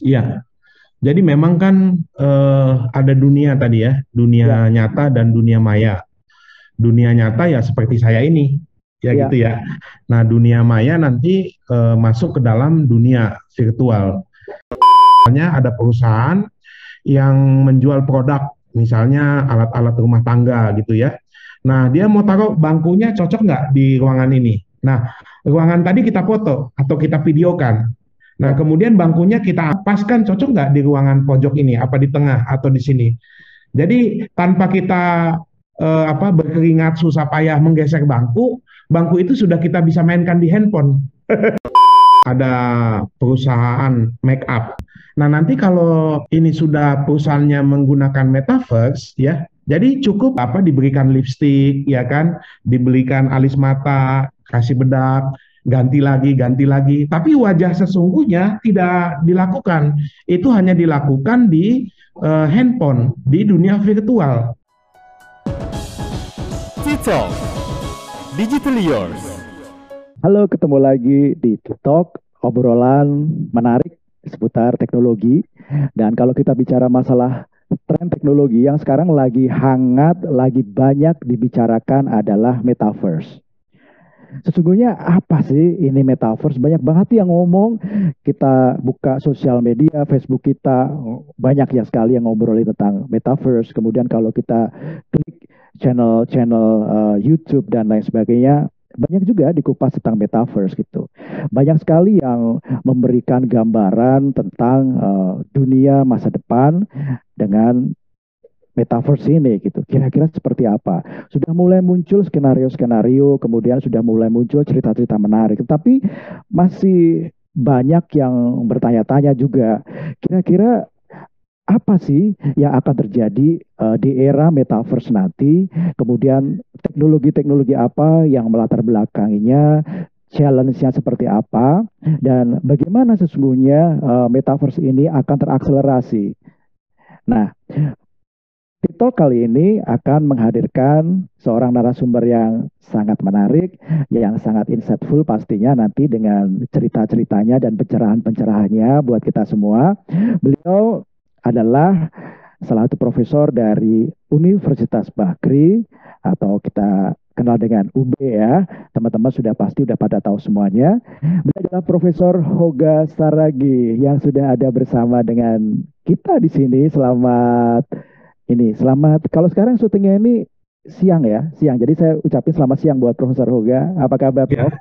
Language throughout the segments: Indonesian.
Iya. Jadi memang kan eh, ada dunia tadi ya, dunia Ya, nyata dan dunia maya. Dunia nyata ya seperti saya ini, ya ya, gitu ya. Nah, dunia maya nanti eh, masuk ke dalam dunia virtual. Misalnya ada perusahaan yang menjual produk, misalnya alat-alat rumah tangga gitu ya. Nah, dia mau taruh bangkunya cocok nggak di ruangan ini? Nah, ruangan tadi kita foto atau kita videokan. Nah, kemudian bangkunya kita paskan cocok nggak di ruangan pojok ini, apa di tengah atau di sini. Jadi tanpa kita eh, apa berkeringat susah payah menggeser bangku, bangku itu sudah kita bisa mainkan di handphone. Ada perusahaan make up. Nah, nanti kalau ini sudah perusahaannya menggunakan metaverse ya, jadi cukup apa diberikan lipstick ya kan, dibelikan alis mata, kasih bedak, ganti lagi, ganti lagi. Tapi wajah sesungguhnya tidak dilakukan. Itu hanya dilakukan di eh, handphone, di dunia virtual. TikTok Digital Yours. Halo, ketemu lagi di TikTok, obrolan menarik seputar teknologi. Dan kalau kita bicara masalah tren teknologi yang sekarang lagi hangat, lagi banyak dibicarakan adalah metaverse. Sesungguhnya apa sih ini metaverse? Banyak banget yang ngomong. Kita buka sosial media, Facebook kita banyak ya sekali yang ngobrolin tentang metaverse. Kemudian kalau kita klik channel-channel uh, YouTube dan lain sebagainya, banyak juga dikupas tentang metaverse gitu. Banyak sekali yang memberikan gambaran tentang uh, dunia masa depan dengan metaverse ini gitu. Kira-kira seperti apa? Sudah mulai muncul skenario-skenario, kemudian sudah mulai muncul cerita-cerita menarik. Tetapi masih banyak yang bertanya-tanya juga. Kira-kira apa sih yang akan terjadi uh, di era metaverse nanti? Kemudian teknologi-teknologi apa yang melatar belakanginya? Challenge-nya seperti apa? Dan bagaimana sesungguhnya uh, metaverse ini akan terakselerasi? Nah, TikTok kali ini akan menghadirkan seorang narasumber yang sangat menarik, yang sangat insightful pastinya nanti dengan cerita-ceritanya dan pencerahan-pencerahannya buat kita semua. Beliau adalah salah satu profesor dari Universitas Bakri atau kita kenal dengan UB ya. Teman-teman sudah pasti sudah pada tahu semuanya. Beliau adalah Profesor Hoga Saragi yang sudah ada bersama dengan kita di sini. Selamat ini selamat. Kalau sekarang syutingnya ini siang ya, siang. Jadi saya ucapin selamat siang buat Profesor Hoga. Apa kabar, Ya, Prof?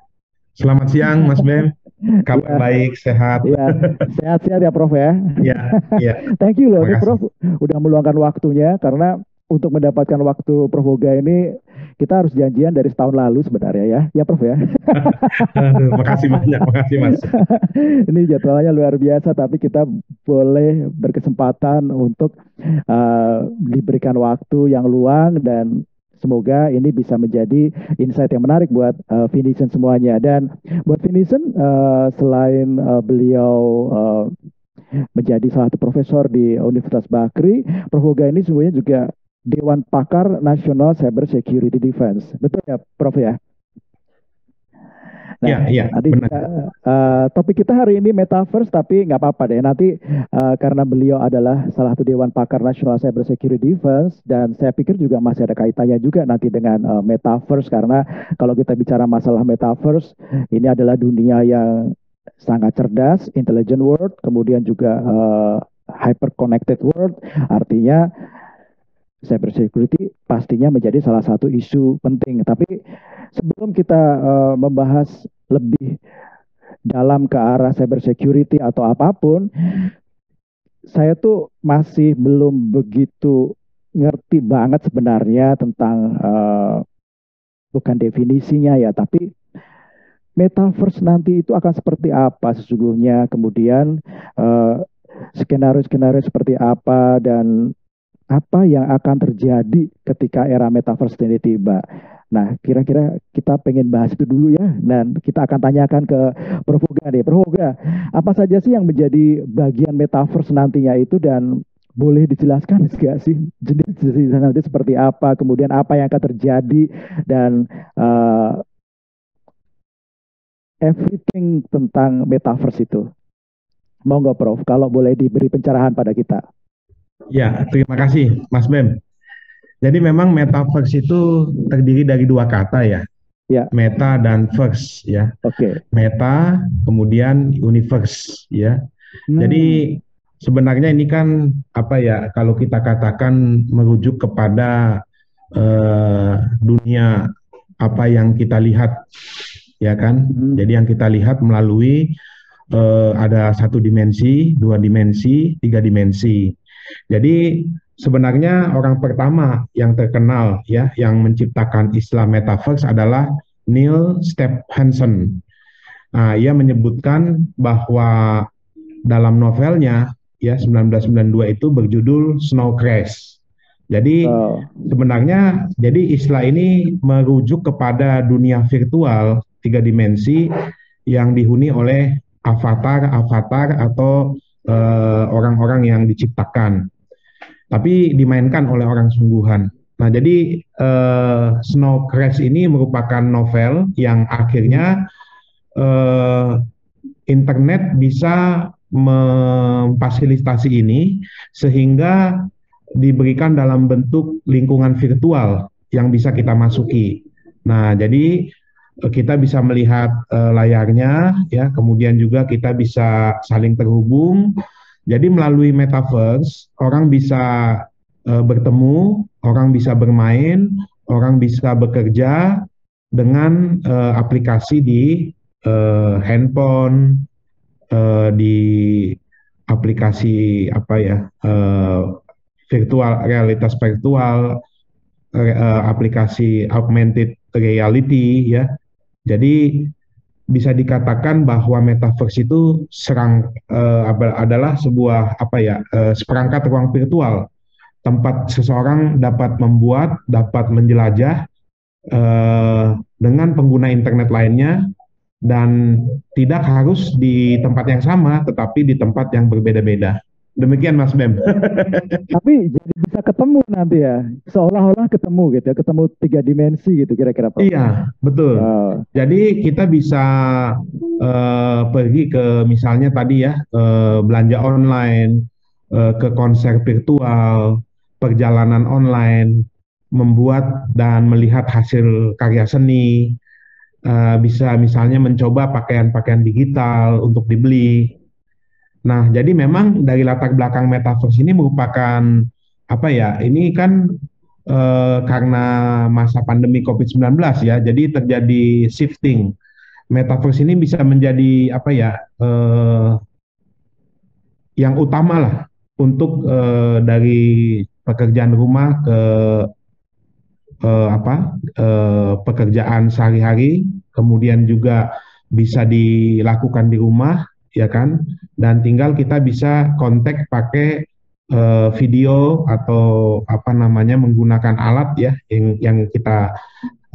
selamat siang Mas Ben. Kabar Ya, baik, sehat. ya. Sehat-sehat ya, Prof ya. Ya, ya, Thank you loh. Prof udah meluangkan waktunya karena untuk mendapatkan waktu Prof Hoga ini kita harus janjian dari setahun lalu sebenarnya ya. Ya, Prof ya. Aduh, makasih banyak, makasih Mas. Ini jadwalnya luar biasa, tapi kita boleh berkesempatan untuk uh, diberikan waktu yang luang dan semoga ini bisa menjadi insight yang menarik buat uh, Finison semuanya. Dan buat Finison, uh, selain uh, beliau uh, menjadi salah satu profesor di Universitas Bakri, Prof. Hoga ini sungguhnya juga Dewan Pakar Nasional Cyber Security Defense. Betul ya, Prof ya? Ya, Nah, ya, nanti benar. kita, uh, topik kita hari ini metaverse, tapi nggak apa-apa deh. Nanti uh, karena beliau adalah salah satu Dewan Pakar Nasional Cyber Security Defense, dan saya pikir juga masih ada kaitannya juga nanti dengan uh, metaverse, karena kalau kita bicara masalah metaverse, ini adalah dunia yang sangat cerdas, intelligent world, kemudian juga uh, hyper connected world, artinya cyber security pastinya menjadi salah satu isu penting. Tapi sebelum kita uh, membahas lebih dalam ke arah cyber security atau apa pun, saya tuh masih belum begitu ngerti banget sebenarnya tentang uh, bukan definisinya ya, tapi metaverse nanti itu akan seperti apa sesungguhnya, kemudian uh, skenario-skenario seperti apa dan apa yang akan terjadi ketika era metaverse ini tiba. Nah, kira-kira kita pengen bahas itu dulu ya, dan kita akan tanyakan ke Prof. Hoga deh. Prof. Hoga, apa saja sih yang menjadi bagian metaverse nantinya itu dan boleh dijelaskan nggak sih jenis-jenis nanti seperti apa, kemudian apa yang akan terjadi dan uh, everything tentang metaverse itu. Monggo Prof, kalau boleh diberi pencerahan pada kita. Ya, terima kasih Mas Bem. Jadi memang metaverse itu terdiri dari dua kata ya. Ya. Meta dan verse ya. Oke. Meta kemudian universe ya. Hmm. Jadi sebenarnya ini kan apa ya kalau kita katakan merujuk kepada eh, dunia apa yang kita lihat ya kan. Hmm. Jadi yang kita lihat melalui eh, ada satu dimensi, dua dimensi, tiga dimensi. Jadi sebenarnya orang pertama yang terkenal ya yang menciptakan istilah metaverse adalah Neil Stephenson. Nah, ia menyebutkan bahwa dalam novelnya ya 1992 itu berjudul Snow Crash. Jadi Oh, sebenarnya jadi istilah ini merujuk kepada dunia virtual tiga dimensi yang dihuni oleh avatar-avatar atau eh, orang-orang yang diciptakan, tapi dimainkan oleh orang sungguhan. Nah, jadi eh, Snow Crash ini merupakan novel yang akhirnya eh, internet bisa memfasilitasi ini sehingga diberikan dalam bentuk lingkungan virtual yang bisa kita masuki. Nah, jadi kita bisa melihat eh, layarnya, ya, kemudian juga kita bisa saling terhubung. Jadi melalui metaverse, orang bisa eh, bertemu, orang bisa bermain, orang bisa bekerja dengan eh, aplikasi di eh, handphone, eh, di aplikasi apa ya, eh, virtual realitas virtual, re- aplikasi augmented reality ya. Jadi bisa dikatakan bahwa metaverse itu serang eh, adalah sebuah apa ya eh, seperangkat ruang virtual tempat seseorang dapat membuat, dapat menjelajah eh, dengan pengguna internet lainnya dan tidak harus di tempat yang sama, tetapi di tempat yang berbeda-beda. Demikian Mas Bem. tapi jadi bisa ketemu nanti ya, seolah-olah ketemu gitu ya, ketemu tiga dimensi gitu kira-kira. Iya, betul. Oh, Jadi kita bisa eh, pergi ke misalnya tadi ya eh, belanja online, eh, ke konser virtual, perjalanan online, membuat dan melihat hasil karya seni, eh, bisa misalnya mencoba pakaian-pakaian digital untuk dibeli. Nah, jadi memang dari latar belakang metaverse ini merupakan apa ya? Ini kan eh, karena masa pandemi COVID-19 ya, jadi terjadi shifting. Metaverse ini bisa menjadi apa ya? eh, yang utama lah untuk eh, dari pekerjaan rumah ke eh, apa? eh, pekerjaan sehari-hari, kemudian juga bisa dilakukan di rumah, ya kan? Dan tinggal kita bisa kontak pakai eh, video atau apa namanya menggunakan alat ya yang yang kita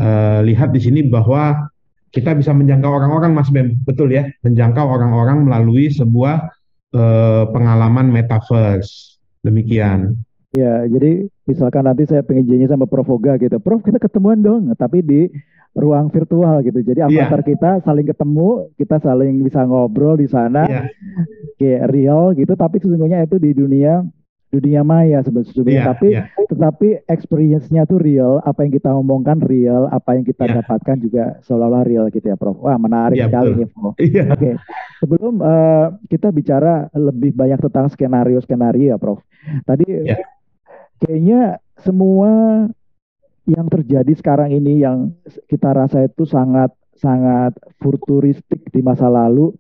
eh, lihat di sini bahwa kita bisa menjangkau orang-orang Mas Bem, betul ya, menjangkau orang-orang melalui sebuah eh, pengalaman metaverse. Demikian. ya jadi misalkan nanti saya pengen sama Prof Oga gitu, Prof kita ketemuan dong, tapi di ruang virtual gitu. Jadi Iya. avatar kita saling ketemu, kita saling bisa ngobrol di sana, Iya, kayak real gitu. Tapi sesungguhnya itu di dunia dunia maya sebetulnya. iya, Tapi iya. tetapi experience-nya tuh real, apa yang kita omongkan real, apa yang kita Iya. dapatkan juga seolah-olah real gitu ya, Prof. Wah menarik Iya, sekali nih, Prof. Iya. Oke, sebelum eh, kita bicara lebih banyak tentang skenario-skenario ya, Prof. Tadi Ya. kayaknya semua yang terjadi sekarang ini yang kita rasa itu sangat sangat futuristik di masa lalu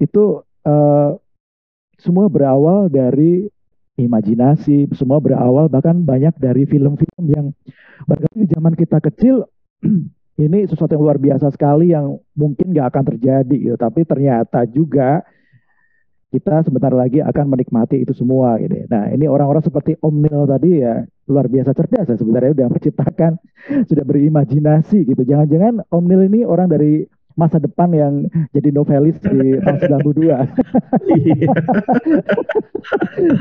itu eh, semua berawal dari imajinasi, semua berawal bahkan banyak dari film-film yang barangkali di zaman kita kecil ini sesuatu yang luar biasa sekali yang mungkin nggak akan terjadi gitu. Tapi ternyata juga kita sebentar lagi akan menikmati itu semua gitu. Nah, ini orang-orang seperti Om Neil tadi ya luar biasa cerdas ya sebenarnya udah menciptakan, sudah berimajinasi gitu. Jangan-jangan Om Neil ini orang dari masa depan yang jadi novelis di tahun 92. Iya.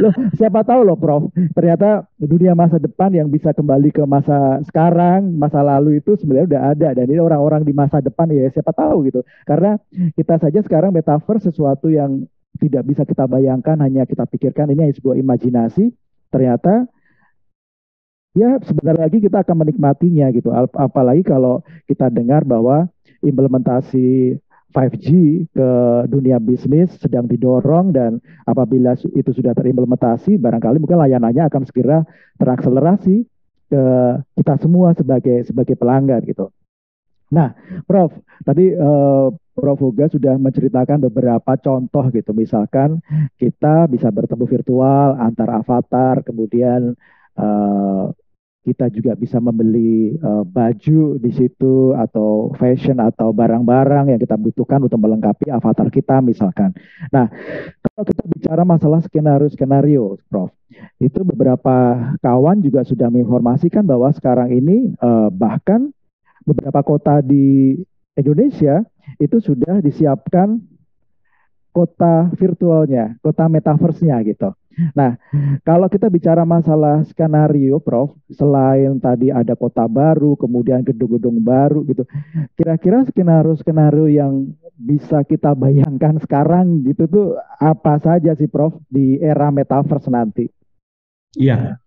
Loh, siapa tahu loh Prof, ternyata dunia masa depan yang bisa kembali ke masa sekarang, masa lalu itu sebenarnya udah ada dan ini orang-orang di masa depan ya siapa tahu gitu. Karena kita saja sekarang metaverse sesuatu yang tidak bisa kita bayangkan, hanya kita pikirkan ini sebuah imajinasi, ternyata ya sebentar lagi kita akan menikmatinya gitu. Apalagi kalau kita dengar bahwa implementasi 5G ke dunia bisnis sedang didorong dan apabila itu sudah terimplementasi barangkali mungkin layanannya akan segera terakselerasi ke kita semua sebagai sebagai pelanggan gitu. Nah, Prof, tadi uh, Prof Hoga sudah menceritakan beberapa contoh gitu. Misalkan kita bisa bertemu virtual antar avatar, kemudian uh, kita juga bisa membeli uh, baju di situ atau fashion atau barang-barang yang kita butuhkan untuk melengkapi avatar kita misalkan. Nah, kalau kita bicara masalah skenario-skenario, Prof, itu beberapa kawan juga sudah menginformasikan bahwa sekarang ini uh, bahkan beberapa kota di Indonesia itu sudah disiapkan kota virtualnya, kota metaverse-nya gitu. Nah, kalau kita bicara masalah skenario, Prof, selain tadi ada kota baru, kemudian gedung-gedung baru gitu, kira-kira skenario-skenario yang bisa kita bayangkan sekarang gitu tuh apa saja sih, Prof, di era metaverse nanti? Iya,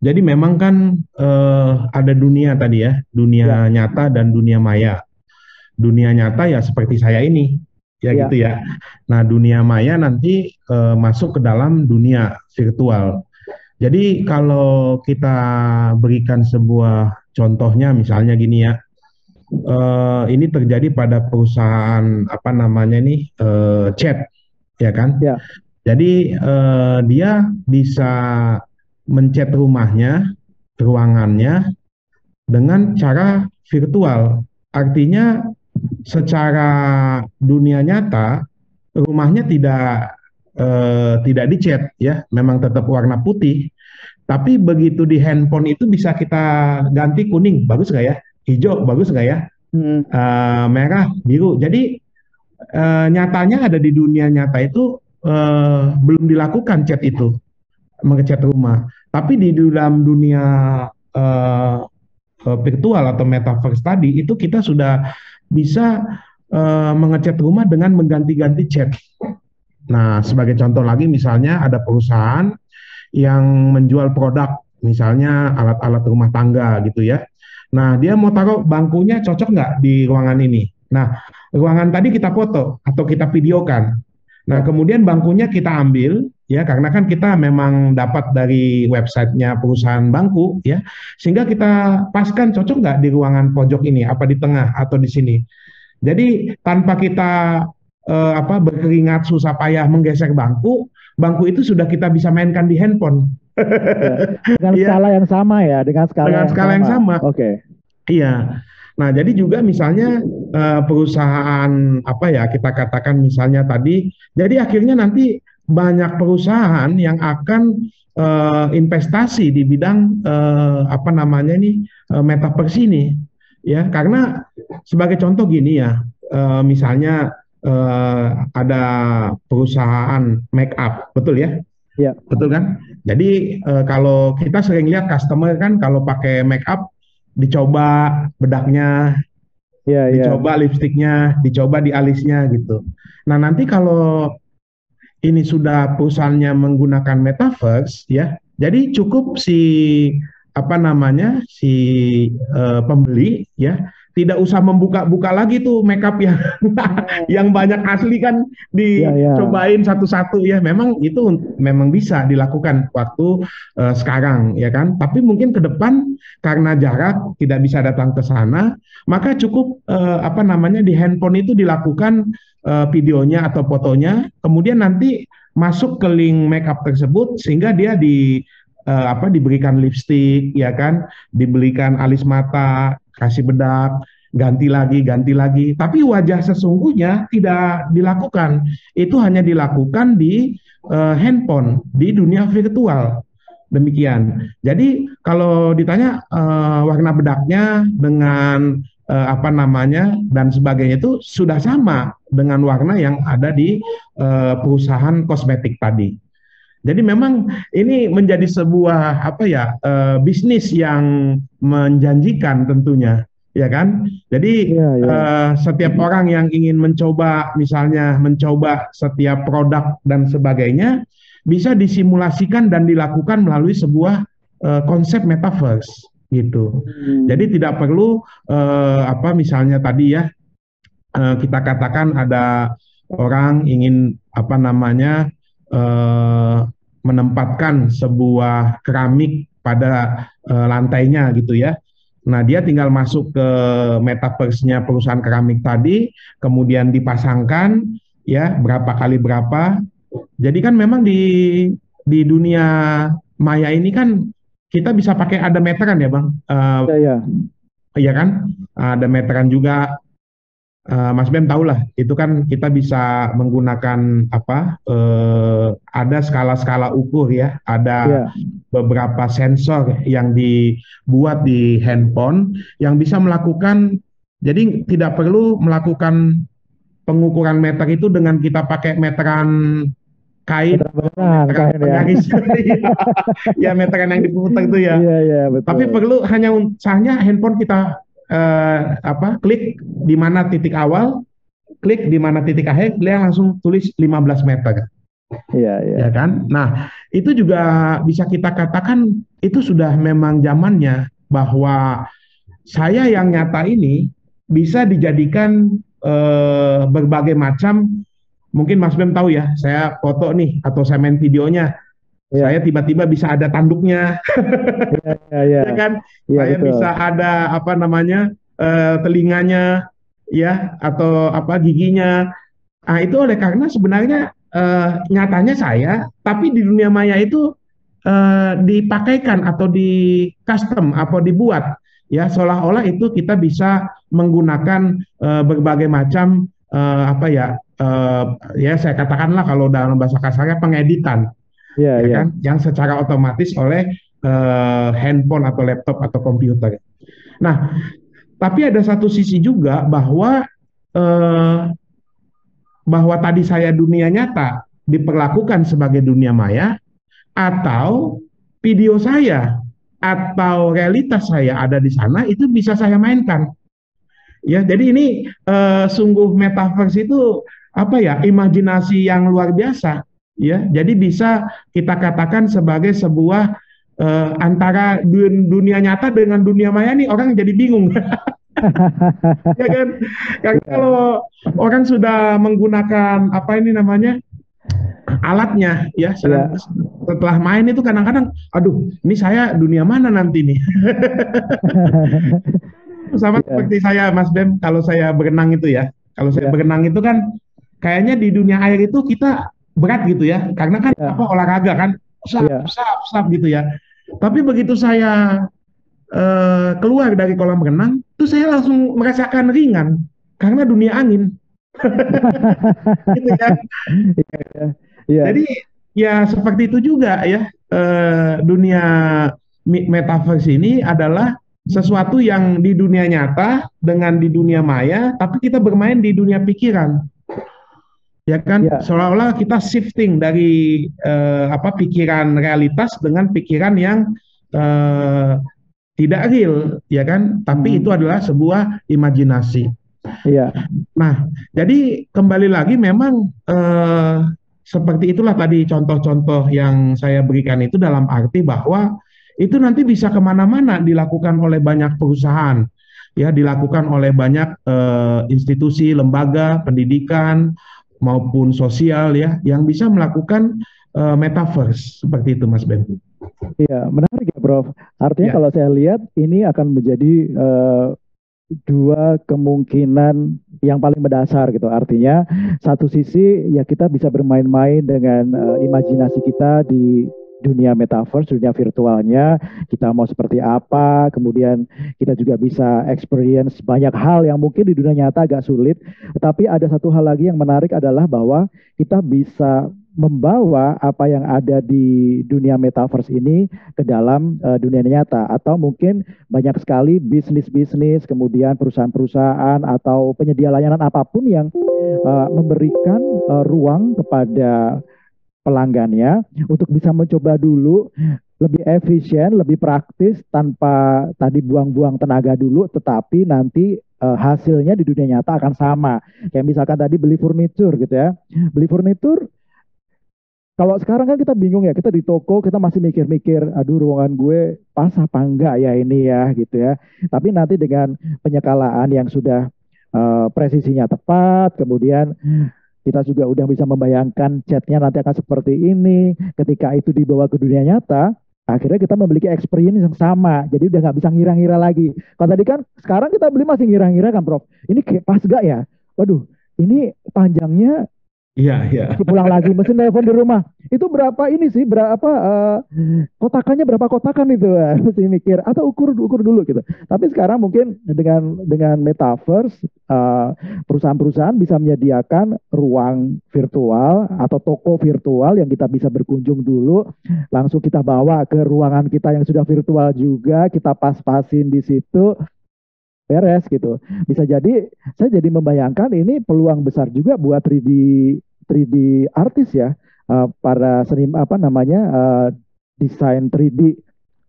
jadi memang kan eh, ada dunia tadi ya, dunia ya. nyata dan dunia maya. Dunia nyata ya seperti saya ini, ya, ya gitu ya. Nah, dunia maya nanti uh, masuk ke dalam dunia virtual. Jadi kalau kita berikan sebuah contohnya misalnya gini ya. Uh, ini terjadi pada perusahaan apa namanya nih uh, chat ya kan? Ya. Jadi uh, dia bisa mencet rumahnya, ruangannya dengan cara virtual. Artinya secara dunia nyata rumahnya tidak eh, tidak dicat ya, memang tetap warna putih. Tapi begitu di handphone itu bisa kita ganti kuning, bagus nggak ya? Hijau, bagus nggak ya? Hmm. Uh, merah, biru. Jadi uh, nyatanya ada di dunia nyata itu uh, belum dilakukan cat itu, mengecat rumah. Tapi di dalam dunia uh, virtual atau metaverse tadi itu kita sudah bisa uh, mengecat rumah dengan mengganti-ganti cat. Nah, sebagai contoh lagi misalnya ada perusahaan yang menjual produk, misalnya alat-alat rumah tangga gitu ya. Nah, dia mau taruh bangkunya cocok nggak di ruangan ini? Nah, ruangan tadi kita foto atau kita videokan. Nah, kemudian bangkunya kita ambil, ya karena kan kita memang dapat dari websitenya perusahaan bangku ya sehingga kita paskan cocok nggak di ruangan pojok ini apa di tengah atau di sini jadi tanpa kita eh, apa berkeringat susah payah menggeser bangku bangku itu sudah kita bisa mainkan di handphone ya, dengan ya. skala yang sama ya dengan skala dengan yang skala sama. yang sama oke okay. iya Nah, jadi juga misalnya uh, perusahaan apa ya kita katakan misalnya tadi, jadi akhirnya nanti banyak perusahaan yang akan uh, investasi di bidang uh, apa namanya ini uh, metaverse ini ya. Karena sebagai contoh gini ya uh, misalnya uh, ada perusahaan make up betul ya? Ya. Betul kan? Jadi uh, kalau kita sering lihat customer kan kalau pakai make up dicoba bedaknya ya, dicoba ya. lipstiknya dicoba di alisnya gitu nah nanti kalau ini sudah perusahaannya menggunakan metaverse ya. Jadi cukup si apa namanya si uh, pembeli ya tidak usah membuka-buka lagi tuh makeup yang yang banyak asli kan dicobain ya, ya. satu-satu. Ya memang itu memang bisa dilakukan waktu uh, sekarang ya kan? Tapi mungkin ke depan karena jarak tidak bisa datang ke sana maka cukup uh, apa namanya di handphone itu dilakukan uh, videonya atau fotonya, kemudian nanti masuk ke link makeup tersebut sehingga dia di uh, apa diberikan lipstick ya kan, dibelikan alis mata, kasih bedak, ganti lagi, ganti lagi. Tapi wajah sesungguhnya tidak dilakukan. Itu hanya dilakukan di uh, handphone, di dunia virtual. Demikian. Jadi kalau ditanya uh, warna bedaknya dengan uh, apa namanya dan sebagainya itu sudah sama dengan warna yang ada di uh, perusahaan kosmetik tadi. Jadi memang ini menjadi sebuah apa ya uh, bisnis yang menjanjikan tentunya ya kan? Jadi Iya, iya. eh, setiap orang yang ingin mencoba, misalnya mencoba setiap produk dan sebagainya, bisa disimulasikan dan dilakukan melalui sebuah eh, konsep metaverse gitu. Hmm. Jadi tidak perlu eh, apa misalnya tadi ya eh, kita katakan ada orang ingin apa namanya eh, menempatkan sebuah keramik pada eh, lantainya gitu ya. Nah, dia tinggal masuk ke metaverse-nya perusahaan keramik tadi, kemudian dipasangkan ya berapa kali berapa. Jadi kan memang di di dunia maya ini kan kita bisa pakai ada meteran ya, Bang. Iya, iya. Iya kan? Ada meteran juga. Eh, Mas Bem tahu lah, itu kan kita bisa menggunakan apa? eh, ada skala-skala ukur ya, ada Iya. beberapa sensor yang dibuat di handphone yang bisa melakukan. Jadi tidak perlu melakukan pengukuran meter itu dengan kita pakai meteran kain, meteran kain ya. ya meteran yang diputar itu ya. Iya, iya, betul. Tapi perlu hanya misalnya handphone kita eh, apa klik di mana titik awal, klik di mana titik akhir, dia langsung tulis 15 meter, Iya, iya. ya kan? Nah, itu juga bisa kita katakan itu sudah memang zamannya bahwa saya yang nyata ini bisa dijadikan eh, berbagai macam. Mungkin Mas Bem tahu ya, saya foto nih atau saya main videonya, Iya. saya tiba-tiba bisa ada tanduknya, Iya, iya, iya. ya kan? Iya, saya betul. bisa ada apa namanya eh, telinganya ya atau apa giginya nah itu oleh karena sebenarnya eh, nyatanya saya tapi di dunia maya itu eh, dipakaikan atau di custom atau dibuat ya seolah-olah itu kita bisa menggunakan eh, berbagai macam eh, apa ya eh, ya saya katakanlah kalau dalam bahasa kasarnya pengeditan Iya, ya iya. kan yang secara otomatis oleh eh, handphone atau laptop atau komputer. Nah, tapi ada satu sisi juga bahwa eh, bahwa tadi saya dunia nyata diperlakukan sebagai dunia maya atau video saya atau realitas saya ada di sana itu bisa saya mainkan. Ya, jadi ini eh, sungguh metaverse itu apa ya imajinasi yang luar biasa ya jadi bisa kita katakan sebagai sebuah eh, antara dun- dunia nyata dengan dunia maya nih orang jadi bingung. Ya kan? Karena kalau orang sudah menggunakan apa ini namanya alatnya ya sedang- setelah main itu kadang-kadang aduh ini saya dunia mana nanti nih? Sama Iya. seperti saya Mas Bem kalau saya berenang itu ya. Kalau saya Iya. berenang itu kan kayaknya di dunia air itu kita berat gitu ya karena kan Iya. apa olahraga kan sap Iya. sap sap gitu ya tapi begitu saya eh, keluar dari kolam renang itu saya langsung merasakan ringan karena dunia angin gitu ya Iya. jadi ya seperti itu juga ya eh, dunia metaverse ini adalah sesuatu yang di dunia nyata dengan di dunia maya, tapi kita bermain di dunia pikiran. Ya kan, Ya. seolah-olah kita shifting dari eh, apa pikiran realitas dengan pikiran yang eh, tidak real, ya kan? Tapi Hmm. itu adalah sebuah imajinasi. Iya. Nah, jadi kembali lagi memang eh, seperti itulah tadi contoh-contoh yang saya berikan itu dalam arti bahwa itu nanti bisa ke mana-mana dilakukan oleh banyak perusahaan, ya dilakukan oleh banyak eh, institusi, lembaga, pendidikan maupun sosial ya yang bisa melakukan eh, metaverse seperti itu, Mas Ben. Iya, menarik ya, Prof. Artinya Ya. kalau saya lihat ini akan menjadi eh, dua kemungkinan yang paling mendasar gitu. Artinya satu sisi ya kita bisa bermain-main dengan eh, imajinasi kita di dunia metaverse, dunia virtualnya, kita mau seperti apa, kemudian kita juga bisa experience banyak hal yang mungkin di dunia nyata agak sulit. Tapi ada satu hal lagi yang menarik adalah bahwa kita bisa membawa apa yang ada di dunia metaverse ini ke dalam eh, dunia nyata atau mungkin banyak sekali bisnis-bisnis kemudian perusahaan-perusahaan atau penyedia layanan apa pun yang eh, memberikan eh, ruang kepada pelanggannya untuk bisa mencoba dulu lebih efisien, lebih praktis tanpa tadi buang-buang tenaga dulu, tetapi nanti uh, hasilnya di dunia nyata akan sama. Kayak misalkan tadi beli furnitur gitu ya, beli furnitur. Kalau sekarang kan kita bingung ya, kita di toko kita masih mikir-mikir, aduh ruangan gue pas apa enggak ya ini ya gitu ya. Tapi nanti dengan penyekalaan yang sudah uh, presisinya tepat, kemudian kita juga udah bisa membayangkan chatnya nanti akan seperti ini. Ketika itu dibawa ke dunia nyata, akhirnya kita memiliki experience yang sama. Jadi udah nggak bisa ngira-ngira lagi. Kalau tadi kan sekarang kita beli masih ngira-ngira kan Prof? Ini kayak pas gak ya? Waduh ini panjangnya Iya, iya. Pulang lagi mesin telepon di rumah. Itu berapa ini sih? Berapa uh, kotakannya berapa kotakan itu? Mesti mikir atau ukur ukur dulu gitu. Tapi sekarang mungkin dengan dengan metaverse uh, perusahaan-perusahaan bisa menyediakan ruang virtual atau toko virtual yang kita bisa berkunjung dulu, langsung kita bawa ke ruangan kita yang sudah virtual juga, kita pas-pasin di situ beres gitu. Bisa jadi saya jadi membayangkan ini peluang besar juga buat 3D 3D artis ya, uh, para seni apa namanya uh, desain 3D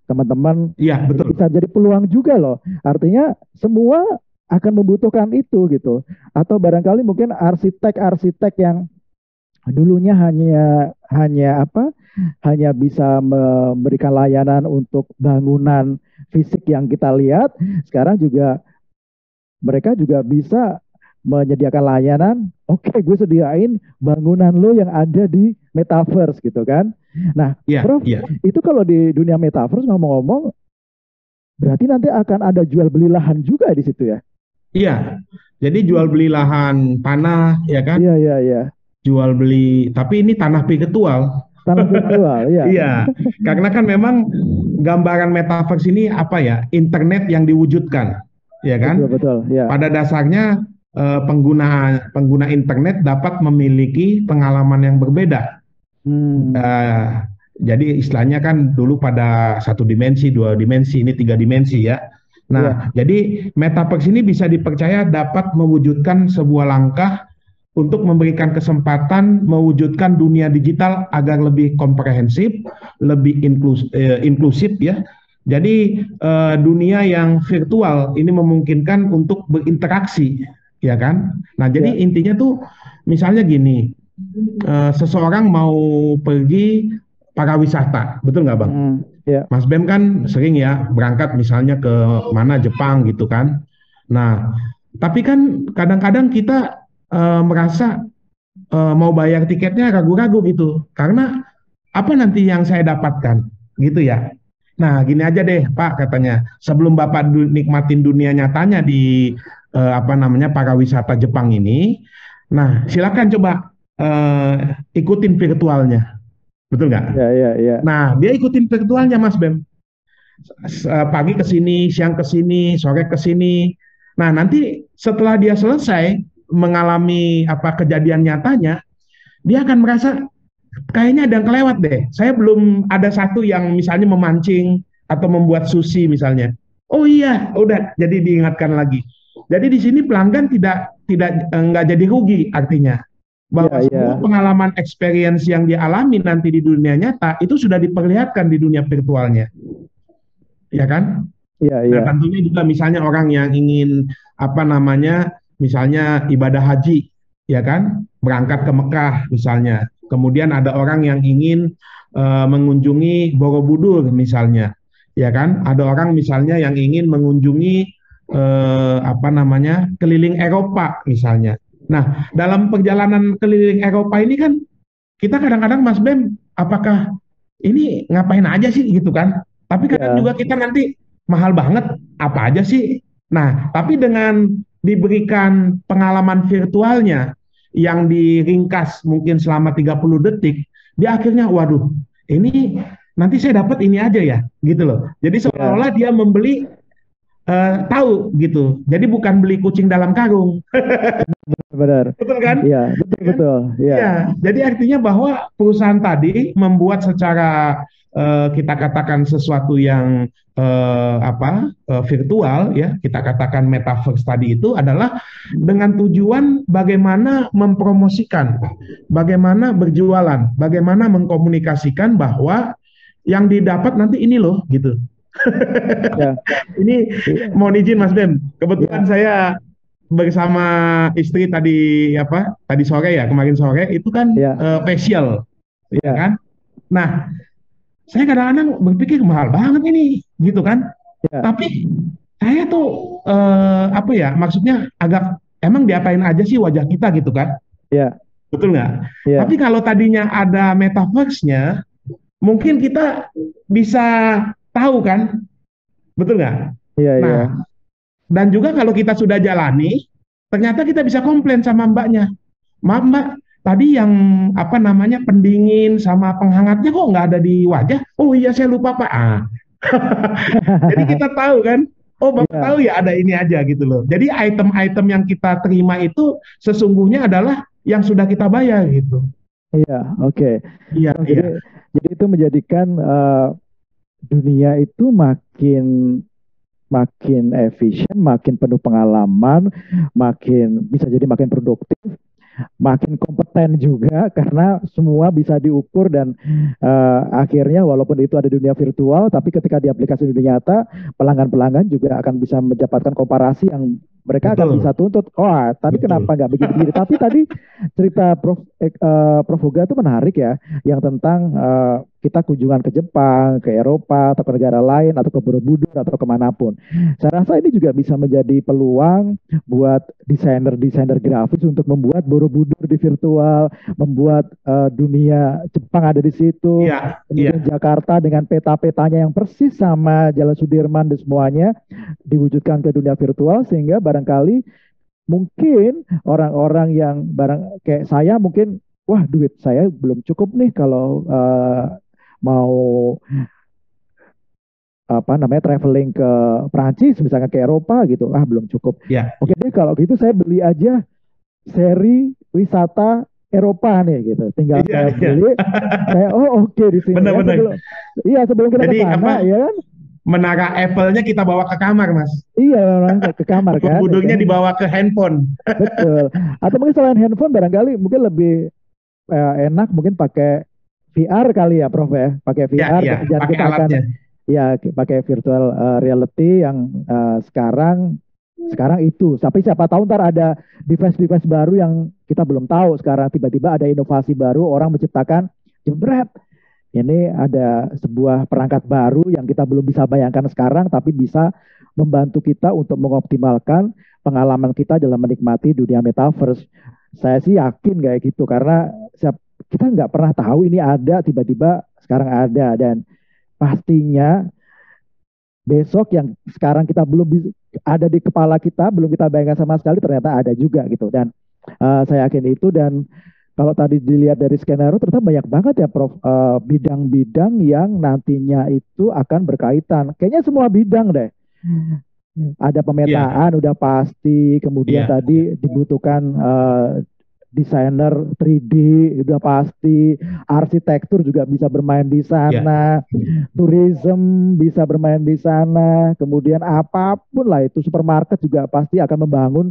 teman-teman. Iya betul. Bisa jadi peluang juga loh. Artinya semua akan membutuhkan itu gitu. Atau barangkali mungkin arsitek-arsitek yang dulunya hanya hanya apa? Hanya bisa memberikan layanan untuk bangunan fisik yang kita lihat, sekarang juga mereka juga bisa menyediakan layanan, oke okay, gue sediain bangunan lo yang ada di metaverse gitu kan. Nah, yeah, Prof, yeah. itu kalau di dunia metaverse ngomong-ngomong, berarti nanti akan ada jual beli lahan juga di situ ya? Iya, jadi jual beli lahan tanah ya kan? Iya iya iya. Jual beli, tapi ini tanah virtual. Tanah virtual, iya. iya, karena kan memang gambaran metaverse ini apa ya? Internet yang diwujudkan, ya kan? Betul betul. Ya. Pada dasarnya pengguna pengguna internet dapat memiliki pengalaman yang berbeda. Hmm. Uh, jadi istilahnya kan dulu pada satu dimensi, dua dimensi, ini tiga dimensi ya. Nah, ya. jadi metaverse ini bisa dipercaya dapat mewujudkan sebuah langkah untuk memberikan kesempatan mewujudkan dunia digital agar lebih komprehensif, lebih inklus, eh, inklusif ya. Jadi eh, dunia yang virtual ini memungkinkan untuk berinteraksi ya kan? Nah, jadi ya. intinya tuh misalnya gini, uh, seseorang mau pergi para wisata, betul nggak bang? Hmm, ya. Mas Bem kan sering ya berangkat misalnya ke mana Jepang gitu kan. Nah, tapi kan kadang-kadang kita uh, merasa uh, mau bayar tiketnya ragu-ragu gitu, karena apa nanti yang saya dapatkan gitu ya. Nah, gini aja deh, Pak, katanya. Sebelum Bapak nikmatin dunia nyatanya di eh, apa namanya para wisata Jepang ini. Nah, silakan coba eh, ikutin virtualnya, betul nggak? Ya, ya, ya. Nah, dia ikutin virtualnya, Mas Bem. Eh, pagi ke sini, siang ke sini, sore ke sini. Nah, nanti setelah dia selesai mengalami apa kejadian nyatanya, dia akan merasa kayaknya ada yang kelewat deh. Saya belum ada satu yang misalnya memancing atau membuat sushi misalnya. Oh iya, udah jadi diingatkan lagi. Jadi di sini pelanggan tidak tidak enggak eh, jadi rugi artinya bahwa yeah, semua yeah. pengalaman experience yang dialami nanti di dunia nyata itu sudah diperlihatkan di dunia virtualnya. Ya kan? Iya, yeah, Nah, tentunya juga misalnya orang yang ingin apa namanya misalnya ibadah haji ya kan? Berangkat ke Mekah misalnya. Kemudian ada orang yang ingin uh, mengunjungi Borobudur misalnya. Ya kan? Ada orang misalnya yang ingin mengunjungi eh, apa namanya keliling Eropa misalnya. Nah dalam perjalanan keliling Eropa ini kan kita kadang-kadang Mas Bem apakah ini ngapain aja sih gitu kan? Tapi kadang yeah. juga kita nanti mahal banget apa aja sih? Nah tapi dengan diberikan pengalaman virtualnya yang diringkas mungkin selama 30 detik, dia akhirnya waduh ini nanti saya dapat ini aja ya gitu loh. Jadi iya. seolah-olah dia membeli uh, tahu gitu. Jadi bukan beli kucing dalam karung. Benar. Betul kan? Iya, betul betul. Iya. Ya, jadi artinya bahwa perusahaan tadi membuat secara uh, kita katakan sesuatu yang uh, apa uh, virtual ya, kita katakan metaverse tadi itu adalah dengan tujuan bagaimana mempromosikan, bagaimana berjualan, bagaimana mengkomunikasikan bahwa yang didapat nanti ini loh gitu. Ya. Ini mohon izin Mas Bem, kebetulan saya bersama istri tadi apa tadi sore ya kemarin sore itu kan Ya. eh, facial ya Ya. kan. Nah saya kadang-kadang berpikir mahal banget ini gitu kan. Ya. Tapi saya tuh eh, apa ya maksudnya agak emang diapain aja sih wajah kita gitu kan? Ya. Betul nggak? Ya. Tapi kalau tadinya ada metaverse-nya, mungkin kita bisa tahu kan? Betul nggak? Iya, iya. Nah, dan juga kalau kita sudah jalani, ternyata kita bisa komplain sama mbaknya. Maaf mbak, tadi yang apa namanya pendingin sama penghangatnya kok nggak ada di wajah? Oh iya saya lupa pak. Ah. Jadi kita tahu kan? Oh bapak Iya. tahu ya ada ini aja gitu loh. Jadi item-item yang kita terima itu sesungguhnya adalah yang sudah kita bayar gitu. Iya, oke. Iya Oh, iya. jadi, jadi itu menjadikan eh, dunia itu makin makin efisien, makin penuh pengalaman, makin bisa jadi makin produktif, makin kompeten juga karena semua bisa diukur dan eh, akhirnya walaupun itu ada di dunia virtual, tapi ketika di aplikasi dunia nyata, pelanggan-pelanggan juga akan bisa mendapatkan komparasi yang mereka akan Betul. bisa tuntut. Oh, tadi Betul. kenapa nggak begini-begini? tapi tadi cerita Prof eh, eh, Prof Huga itu menarik ya, yang tentang eh, kita kunjungan ke Jepang, ke Eropa, atau ke negara lain, atau ke Borobudur, atau ke mana pun. Saya rasa ini juga bisa menjadi peluang buat desainer-desainer grafis untuk membuat Borobudur di virtual, membuat eh, dunia Jepang ada di situ, Iya, iya. kemudian Jakarta dengan peta-petanya yang persis sama Jalan Sudirman dan semuanya diwujudkan ke dunia virtual sehingga barangkali mungkin orang-orang yang barang kayak saya mungkin wah duit saya belum cukup nih kalau eh, mau apa namanya traveling ke Prancis misalnya ke Eropa gitu ah belum cukup Iya. oke deh kalau gitu saya beli aja seri wisata Eropa nih gitu tinggal Iya, saya iya. beli saya oh oke di sini ya Benar-benar. sebelum iya sebelum kita Jadi ke sana apa? ya kan Menara Apple-nya kita bawa ke kamar, Mas. iya orang ke, kamar kan Budungnya ya dibawa ke handphone. Betul. Atau mungkin selain handphone barangkali mungkin lebih eh, enak mungkin pakai VR kali ya Prof ya. Pakai VR iya, dan pakai kita akan alatnya. ya pakai virtual eh, reality yang eh, sekarang sekarang itu. Tapi siapa tahu ntar ada device-device baru yang kita belum tahu sekarang tiba-tiba ada inovasi baru orang menciptakan jebret. Ini ada sebuah perangkat baru yang kita belum bisa bayangkan sekarang tapi bisa membantu kita untuk mengoptimalkan pengalaman kita dalam menikmati dunia metaverse. Saya sih yakin kayak gitu karena siap, kita nggak pernah tahu ini ada tiba-tiba sekarang ada dan pastinya besok yang sekarang kita belum ada di kepala kita belum kita bayangkan sama sekali ternyata ada juga gitu dan eh, saya yakin itu dan kalau tadi dilihat dari skenario ternyata banyak banget ya Prof. Eh, bidang-bidang yang nantinya itu akan berkaitan. Kayaknya semua bidang deh. Ada pemetaan udah pasti. Kemudian Iya. tadi dibutuhkan eh, desainer 3D udah pasti. Arsitektur juga bisa bermain di sana. Tourism bisa bermain di sana. Kemudian apa pun lah itu supermarket juga pasti akan membangun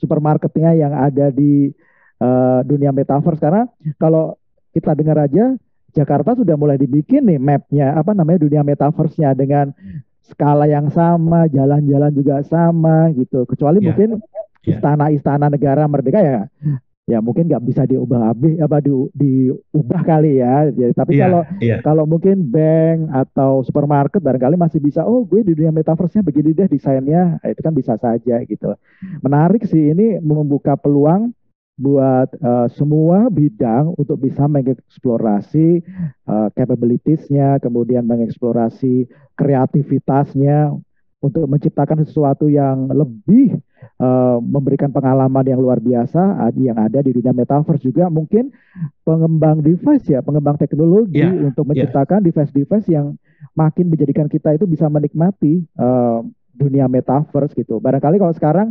supermarketnya yang ada di eh, dunia metaverse karena kalau kita dengar aja Jakarta sudah mulai dibikin nih mapnya apa namanya dunia metaverse-nya dengan skala yang sama, jalan-jalan juga sama gitu. Kecuali Ya. mungkin Ya. istana-istana negara merdeka ya, ya mungkin nggak bisa diubah habis apa di, diubah kali ya. Jadi, tapi Iya, kalau iya. kalau mungkin bank atau supermarket barangkali masih bisa. Oh, gue di dunia metaverse-nya begini deh desainnya. Itu kan bisa saja gitu. Menarik sih ini membuka peluang buat eh, semua bidang untuk bisa mengeksplorasi eh, capabilities-nya, kemudian mengeksplorasi kreativitasnya untuk menciptakan sesuatu yang lebih eh, memberikan pengalaman yang luar biasa ad- yang ada di dunia metaverse juga mungkin pengembang device ya, pengembang teknologi Ya, untuk ya. menciptakan device-device yang makin menjadikan kita itu bisa menikmati eh, dunia metaverse gitu. Barangkali kalau sekarang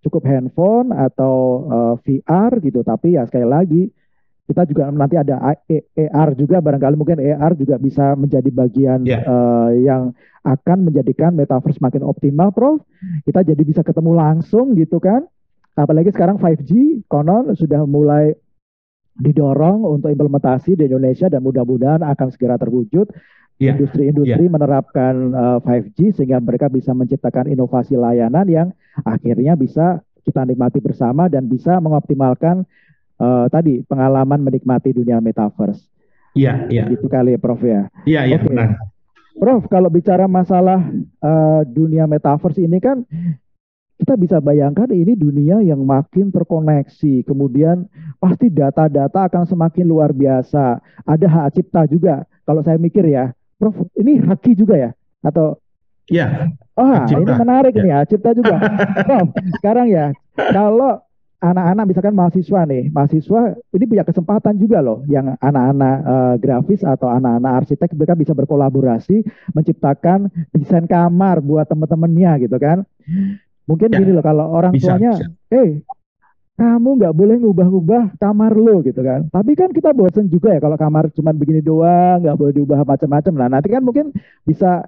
cukup handphone atau eh, VR gitu, tapi ya sekali lagi kita juga nanti ada A- E- AR juga barangkali mungkin AR juga bisa menjadi bagian Ya. eh, yang akan menjadikan metaverse makin optimal, Prof. Kita jadi bisa ketemu langsung gitu kan. Apalagi sekarang 5G konon sudah mulai didorong untuk implementasi di Indonesia dan mudah-mudahan akan segera terwujud Iya. industri-industri menerapkan uh, 5G sehingga mereka bisa menciptakan inovasi layanan yang akhirnya bisa kita nikmati bersama dan bisa mengoptimalkan uh, tadi pengalaman menikmati dunia metaverse. Iya, iya. Itu kali ya, Prof ya. Iya, iya, Oke. benar. Prof, kalau bicara masalah uh, dunia metaverse ini kan kita bisa bayangkan ini dunia yang makin terkoneksi, kemudian pasti data-data akan semakin luar biasa. Ada hak cipta juga. Kalau saya mikir ya, Prof, ini haki juga ya? Atau Iya, Oh, cipta. ini menarik Ya. nih ya, cipta juga. Prof, sekarang ya, kalau anak-anak misalkan mahasiswa nih, mahasiswa ini punya kesempatan juga loh, yang anak-anak eh, grafis atau anak-anak arsitek mereka bisa berkolaborasi menciptakan desain kamar buat teman-temannya gitu kan. Mungkin Ya. gini loh, kalau orang Bisa, tuanya, bisa. eh kamu nggak boleh ngubah-ngubah kamar lo gitu kan. Tapi kan kita bosen juga ya kalau kamar cuma begini doang, nggak boleh diubah macam-macam. Nah nanti kan mungkin bisa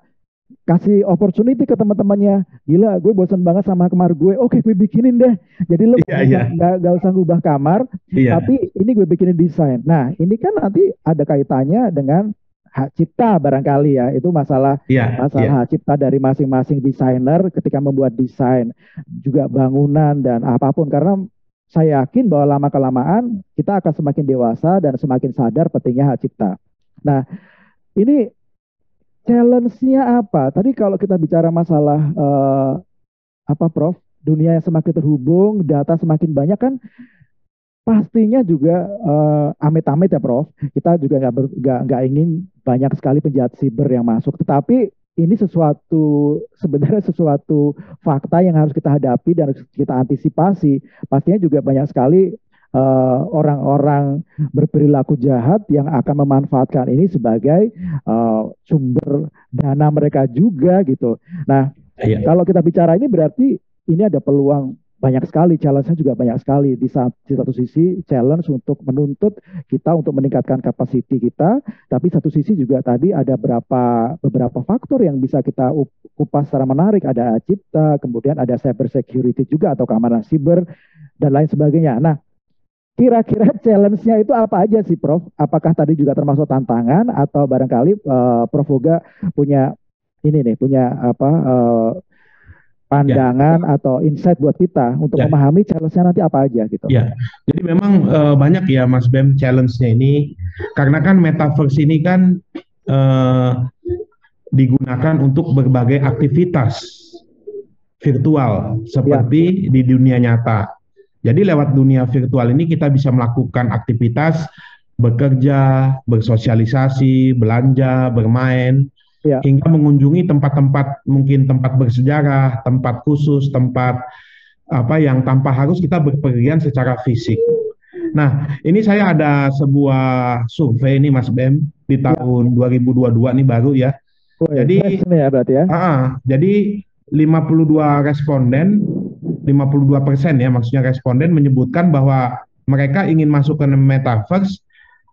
kasih opportunity ke teman-temannya. Gila, gue bosen banget sama kamar gue. Oke, gue bikinin deh. Jadi lo nggak iya. nggak nggak usah ngubah kamar, Iya. tapi ini gue bikinin desain. Nah ini kan nanti ada kaitannya dengan hak cipta barangkali ya. Itu masalah Iya, masalah iya. hak cipta dari masing-masing desainer ketika membuat desain juga bangunan dan apa pun karena saya yakin bahwa lama kelamaan kita akan semakin dewasa dan semakin sadar pentingnya hak cipta. Nah, ini challenge-nya apa? Tadi kalau kita bicara masalah eh, apa Prof? Dunia yang semakin terhubung, data semakin banyak kan pastinya juga eh, amit-amit ya Prof. Kita juga nggak nggak ingin banyak sekali penjahat siber yang masuk. Tetapi ini sesuatu sebenarnya sesuatu fakta yang harus kita hadapi dan harus kita antisipasi. Pastinya juga banyak sekali eh, orang-orang berperilaku jahat yang akan memanfaatkan ini sebagai eh, sumber dana mereka juga gitu. Nah, Iya. kalau kita bicara ini berarti ini ada peluang banyak sekali, challenge-nya juga banyak sekali. Di, sa- di satu sisi challenge untuk menuntut kita untuk meningkatkan kapasiti kita, tapi satu sisi juga tadi ada beberapa beberapa faktor yang bisa kita up- kupas secara menarik. Ada cipta, kemudian ada cyber security juga atau keamanan siber dan lain sebagainya. Nah, kira-kira challenge-nya itu apa aja sih, Prof? Apakah tadi juga termasuk tantangan atau barangkali eh, Prof Boga punya ini nih, punya apa eh, pandangan atau insight buat kita untuk Ya. memahami challenge-nya nanti apa aja gitu. Ya, jadi memang eh, banyak ya Mas Bem challenge-nya ini karena kan metaverse ini kan eh, digunakan untuk berbagai aktivitas virtual seperti di dunia nyata. Jadi lewat dunia virtual ini kita bisa melakukan aktivitas bekerja, bersosialisasi, belanja, bermain, Ya. hingga mengunjungi tempat-tempat mungkin tempat bersejarah, tempat khusus, tempat apa yang tanpa harus kita berpergian secara fisik. Nah, ini saya ada sebuah survei nih Mas Bem di tahun 2022 nih baru ya. Oh, ya. Jadi- nih ya berarti ya. Ah, ah. jadi 52 responden, 52 persen ya maksudnya responden menyebutkan bahwa mereka ingin masuk ke metaverse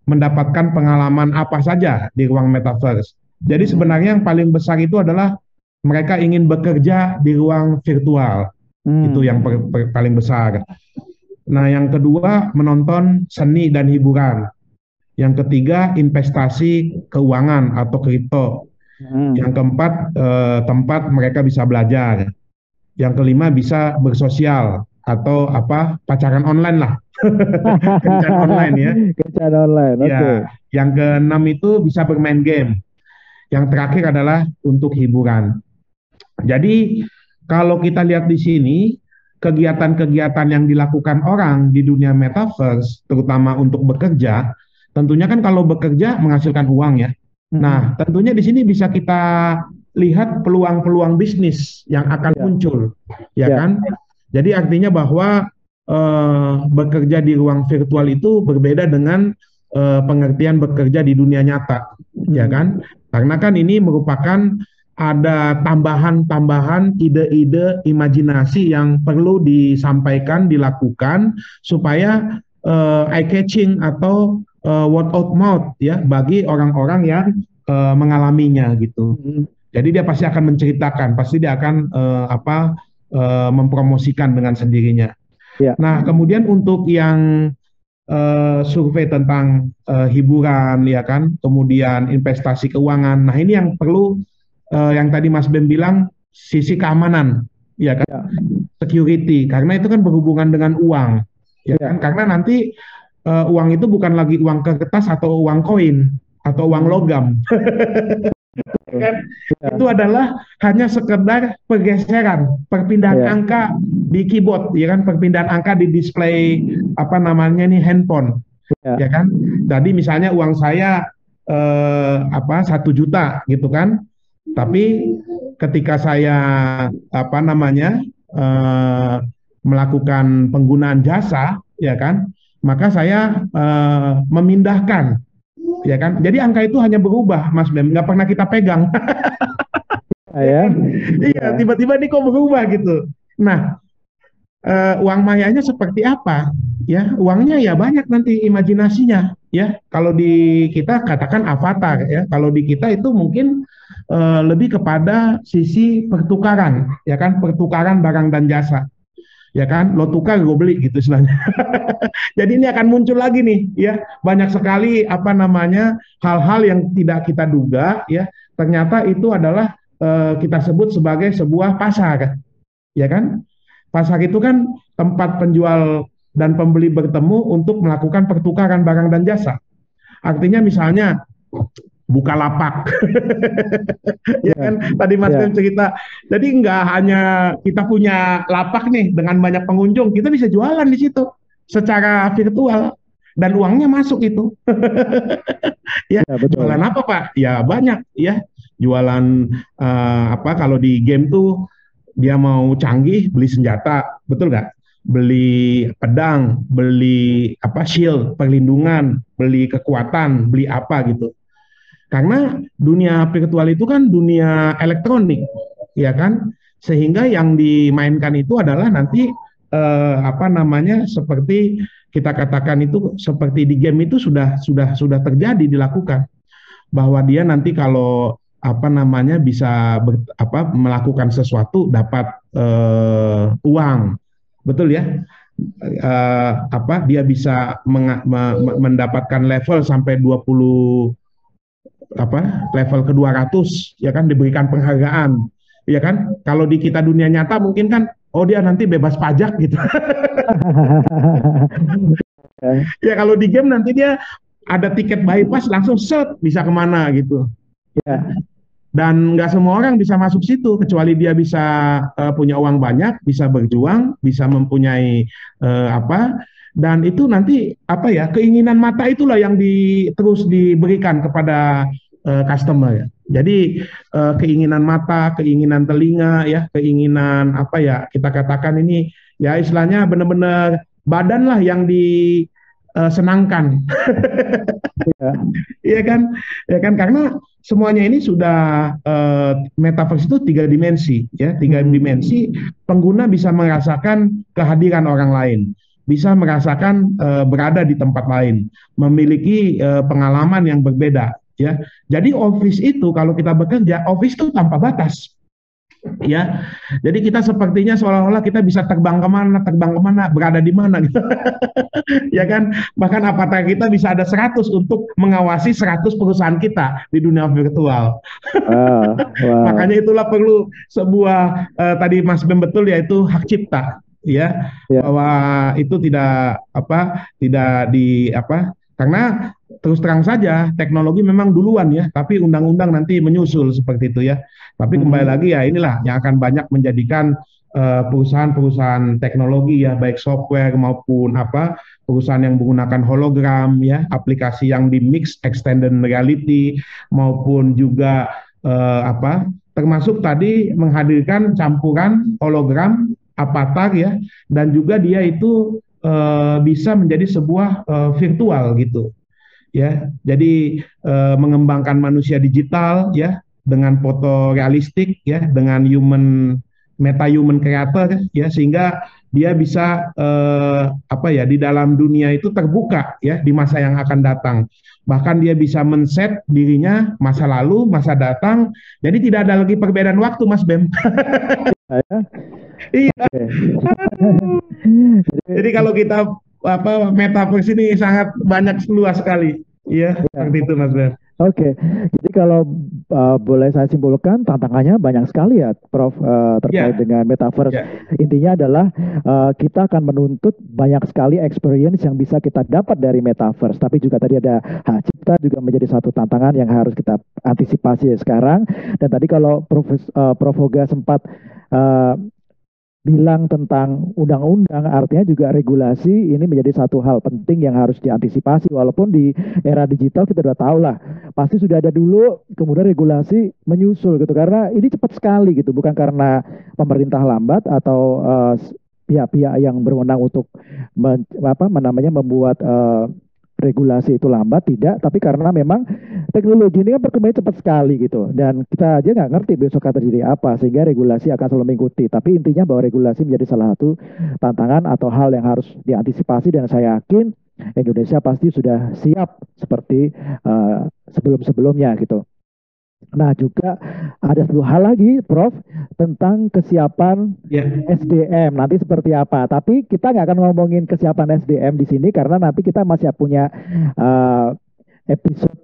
mendapatkan pengalaman apa saja di ruang metaverse. Jadi sebenarnya yang paling besar itu adalah mereka ingin bekerja di ruang virtual. Hmm. Itu yang per- per- paling besar. Nah, yang kedua menonton seni dan hiburan. Yang ketiga investasi keuangan atau kripto. Hmm. Yang keempat eh, tempat mereka bisa belajar. Yang kelima bisa bersosial atau apa pacaran online lah. Kencan online ya. Kencan online. Oke. Ya, yang keenam itu bisa bermain game. Yang terakhir adalah untuk hiburan. Jadi kalau kita lihat di sini kegiatan-kegiatan yang dilakukan orang di dunia metaverse, terutama untuk bekerja, tentunya kan kalau bekerja menghasilkan uang ya. Hmm. Nah, tentunya di sini bisa kita lihat peluang-peluang bisnis yang akan Ya. muncul, ya Ya. kan? Jadi artinya bahwa eh, bekerja di ruang virtual itu berbeda dengan eh, pengertian bekerja di dunia nyata, ya Hmm. kan? Karena kan ini merupakan ada tambahan-tambahan ide-ide imajinasi yang perlu disampaikan, dilakukan supaya eh, eye catching atau eh, word of mouth ya bagi orang-orang yang eh, mengalaminya gitu. Hmm. Jadi dia pasti akan menceritakan, pasti dia akan eh, apa eh, mempromosikan dengan sendirinya. Ya. Nah, kemudian untuk yang uh, survei tentang uh, hiburan ya kan, kemudian investasi keuangan. Nah, ini yang perlu uh, yang tadi Mas Bem bilang sisi keamanan ya kan, ya. security karena itu kan berhubungan dengan uang ya, ya. kan, karena nanti uh, uang itu bukan lagi uang kertas atau uang koin atau uang logam. kan? Ya. itu adalah hanya sekedar pergeseran perpindahan ya. angka di keyboard ya kan? Perpindahan angka di display apa namanya nih handphone. Ya, ya kan? Jadi misalnya uang saya eh, apa satu juta gitu kan? Tapi ketika saya apa namanya eh, melakukan penggunaan jasa ya kan? Maka saya eh, memindahkan ya kan? Jadi angka itu hanya berubah, Mas Bem, nggak pernah kita pegang. ya. iya, tiba-tiba ini kok berubah gitu. Nah, uh, uang mayanya seperti apa? Ya, uangnya ya banyak nanti imajinasinya. Ya, kalau di kita katakan avatar ya. Kalau di kita itu mungkin uh, lebih kepada sisi pertukaran, ya kan? Pertukaran barang dan jasa ya kan? Lo tukar gue beli gitu istilahnya. Jadi ini akan muncul lagi nih ya. Banyak sekali apa namanya hal-hal yang tidak kita duga ya. Ternyata itu adalah uh, kita sebut sebagai sebuah pasar ya kan? Pasar itu kan tempat penjual dan pembeli bertemu untuk melakukan pertukaran barang dan jasa. Artinya misalnya buka lapak. ya kan tadi Mas yeah. cerita. Jadi nggak hanya kita punya lapak nih dengan banyak pengunjung, kita bisa jualan di situ secara virtual dan uangnya masuk itu. ya, ya betul. jualan apa Pak? Ya banyak ya. Jualan uh, apa kalau di game tuh dia mau canggih beli senjata, betul nggak? Beli pedang, beli apa shield, perlindungan, beli kekuatan, beli apa gitu karena dunia virtual itu kan dunia elektronik, ya kan? Sehingga yang dimainkan itu adalah nanti eh, apa namanya seperti kita katakan itu seperti di game itu sudah sudah sudah terjadi dilakukan. Bahwa dia nanti kalau apa namanya bisa ber, apa melakukan sesuatu dapat eh, uang. Betul ya? Eh, apa dia bisa me, mendapatkan level sampai 20 apa level ke 200 ya kan diberikan penghargaan. Ya kan? Kalau di kita dunia nyata mungkin kan oh dia nanti bebas pajak gitu. Ya kalau di game nanti dia ada tiket bypass langsung set bisa ke mana gitu. Ya. Dan nggak semua orang bisa masuk situ kecuali dia bisa uh, punya uang banyak bisa berjuang bisa mempunyai uh, apa. Dan itu nanti apa ya keinginan mata itulah yang di, terus diberikan kepada uh, customer ya. Jadi uh, keinginan mata, keinginan telinga ya, keinginan apa ya kita katakan ini ya istilahnya benar-benar badan lah yang disenangkan. Uh, Iya kan? Ya kan karena semuanya ini sudah uh, metaverse itu tiga dimensi ya, tiga hmm. dimensi pengguna bisa merasakan kehadiran orang lain bisa merasakan uh, berada di tempat lain, memiliki uh, pengalaman yang berbeda ya. Jadi office itu kalau kita bekerja, office itu tanpa batas. Ya, jadi kita sepertinya seolah-olah kita bisa terbang ke mana, terbang ke mana, berada di mana, gitu. ya kan? Bahkan avatar kita bisa ada 100 untuk mengawasi 100 perusahaan kita di dunia virtual. wow, wow. Makanya itulah perlu sebuah uh, tadi Mas Bem betul yaitu hak cipta, ya, ya, bahwa itu tidak apa, tidak di apa, karena terus terang saja teknologi memang duluan ya, tapi undang-undang nanti menyusul seperti itu ya. Tapi kembali hmm. lagi ya inilah yang akan banyak menjadikan eh, perusahaan-perusahaan teknologi ya baik software maupun apa perusahaan yang menggunakan hologram ya, aplikasi yang di mix extended reality maupun juga uh, apa termasuk tadi menghadirkan campuran hologram avatar ya dan juga dia itu uh, bisa menjadi sebuah uh, virtual gitu ya. Jadi uh, mengembangkan manusia digital ya dengan foto realistik ya dengan human meta human creator ya sehingga dia bisa uh, apa ya di dalam dunia itu terbuka ya di masa yang akan datang. Bahkan dia bisa men-set dirinya masa lalu masa datang. Jadi tidak ada lagi perbedaan waktu Mas Bem. Iya. Jadi kalau kita apa metaverse ini sangat banyak luas sekali. Iya, Ya. seperti itu Mas Ben. Oke, jadi kalau uh, boleh saya simpulkan tantangannya banyak sekali ya, Prof, uh, terkait Ya, dengan metaverse. ya, Intinya adalah uh, kita akan menuntut banyak sekali experience yang bisa kita dapat dari metaverse. Tapi juga tadi ada hak cipta juga menjadi satu tantangan yang harus kita antisipasi sekarang. Dan tadi kalau Prof, uh, Prof Hoga sempat uh, bilang tentang undang-undang, artinya juga regulasi ini menjadi satu hal penting yang harus diantisipasi. Walaupun di era digital kita sudah tahu lah, pasti sudah ada dulu, kemudian regulasi menyusul gitu. Karena ini cepat sekali gitu, bukan karena pemerintah lambat atau eh, pihak-pihak yang berwenang untuk men- apa namanya membuat eh, regulasi itu lambat tidak tapi karena memang teknologi ini kan berkembang cepat sekali gitu dan kita aja nggak ngerti besok akan terjadi apa sehingga regulasi akan selalu mengikuti tapi intinya bahwa regulasi menjadi salah satu tantangan atau hal yang harus diantisipasi dan saya yakin Indonesia pasti sudah siap seperti eh, sebelum-sebelumnya gitu. Nah juga ada satu hal lagi Prof tentang kesiapan ya, SDM nanti seperti apa. Tapi kita nggak akan ngomongin kesiapan SDM di sini karena nanti kita masih punya eh, episode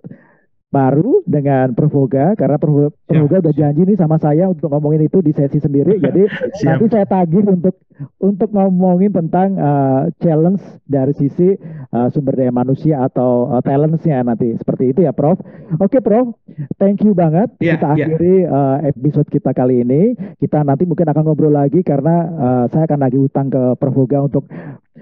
baru dengan Provoga karena Provoga udah siap, janji nih sama saya untuk ngomongin itu di sesi sendiri. Jadi nanti saya tagih untuk untuk ngomongin tentang eh, challenge dari sisi eh, sumber daya manusia atau uh, talentsnya nanti. Seperti itu ya Prof. Oke Prof, thank you banget. Ya, Kita ya, akhiri eh, episode kita kali ini. Kita nanti mungkin akan ngobrol lagi karena eh, saya akan lagi utang ke Prof. Hoga untuk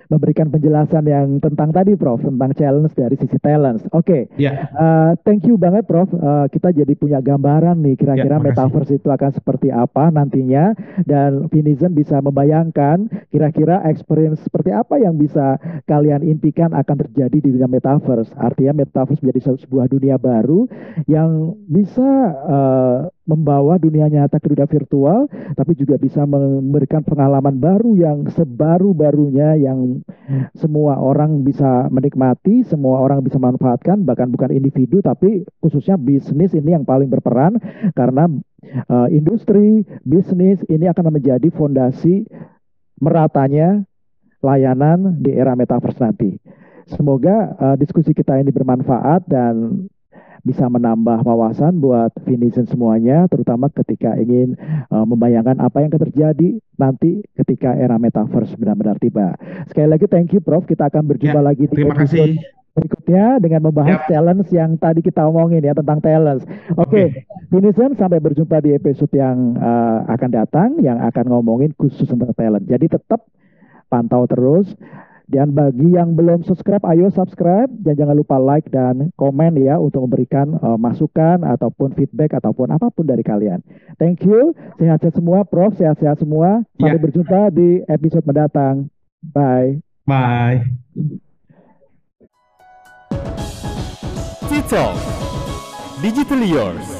memberikan penjelasan yang tentang tadi Prof tentang challenge dari sisi talents. Oke, ya, eh, thank you banget Prof. Eh, kita jadi punya gambaran nih ya, kira-kira makasih. metaverse itu akan seperti apa nantinya dan Vinizen bisa membayangkan kira-kira experience seperti apa yang bisa kalian impikan akan terjadi di dunia metaverse. Artinya metaverse menjadi se- sebuah dunia baru yang bisa eh, membawa dunia nyata ke dunia virtual, tapi juga bisa memberikan pengalaman baru yang sebaru-barunya yang semua orang bisa menikmati, semua orang bisa manfaatkan, bahkan bukan individu tapi khususnya bisnis ini yang paling berperan karena eh, industri bisnis ini akan menjadi fondasi meratanya layanan di era metaverse nanti. Semoga eh, diskusi kita ini bermanfaat dan bisa menambah wawasan buat Vinison semuanya, terutama ketika ingin eh, membayangkan apa yang akan terjadi nanti ketika era metaverse benar-benar tiba. Sekali lagi thank you Prof, kita akan berjumpa Ya, lagi di terima episode kasih. berikutnya dengan membahas Yap, challenge yang tadi kita omongin ya tentang talents. Oke, oke. Vinison sampai berjumpa di episode yang eh, akan datang yang akan ngomongin khusus tentang talent. Jadi tetap pantau terus. Dan bagi yang belum subscribe, ayo subscribe dan jangan lupa like dan komen ya untuk memberikan eh, masukan ataupun feedback ataupun apa pun dari kalian. Thank you, sehat-sehat semua, Prof, sehat-sehat semua. Sampai Ya, berjumpa di episode mendatang. Bye. bye. T-Talk Digital Yours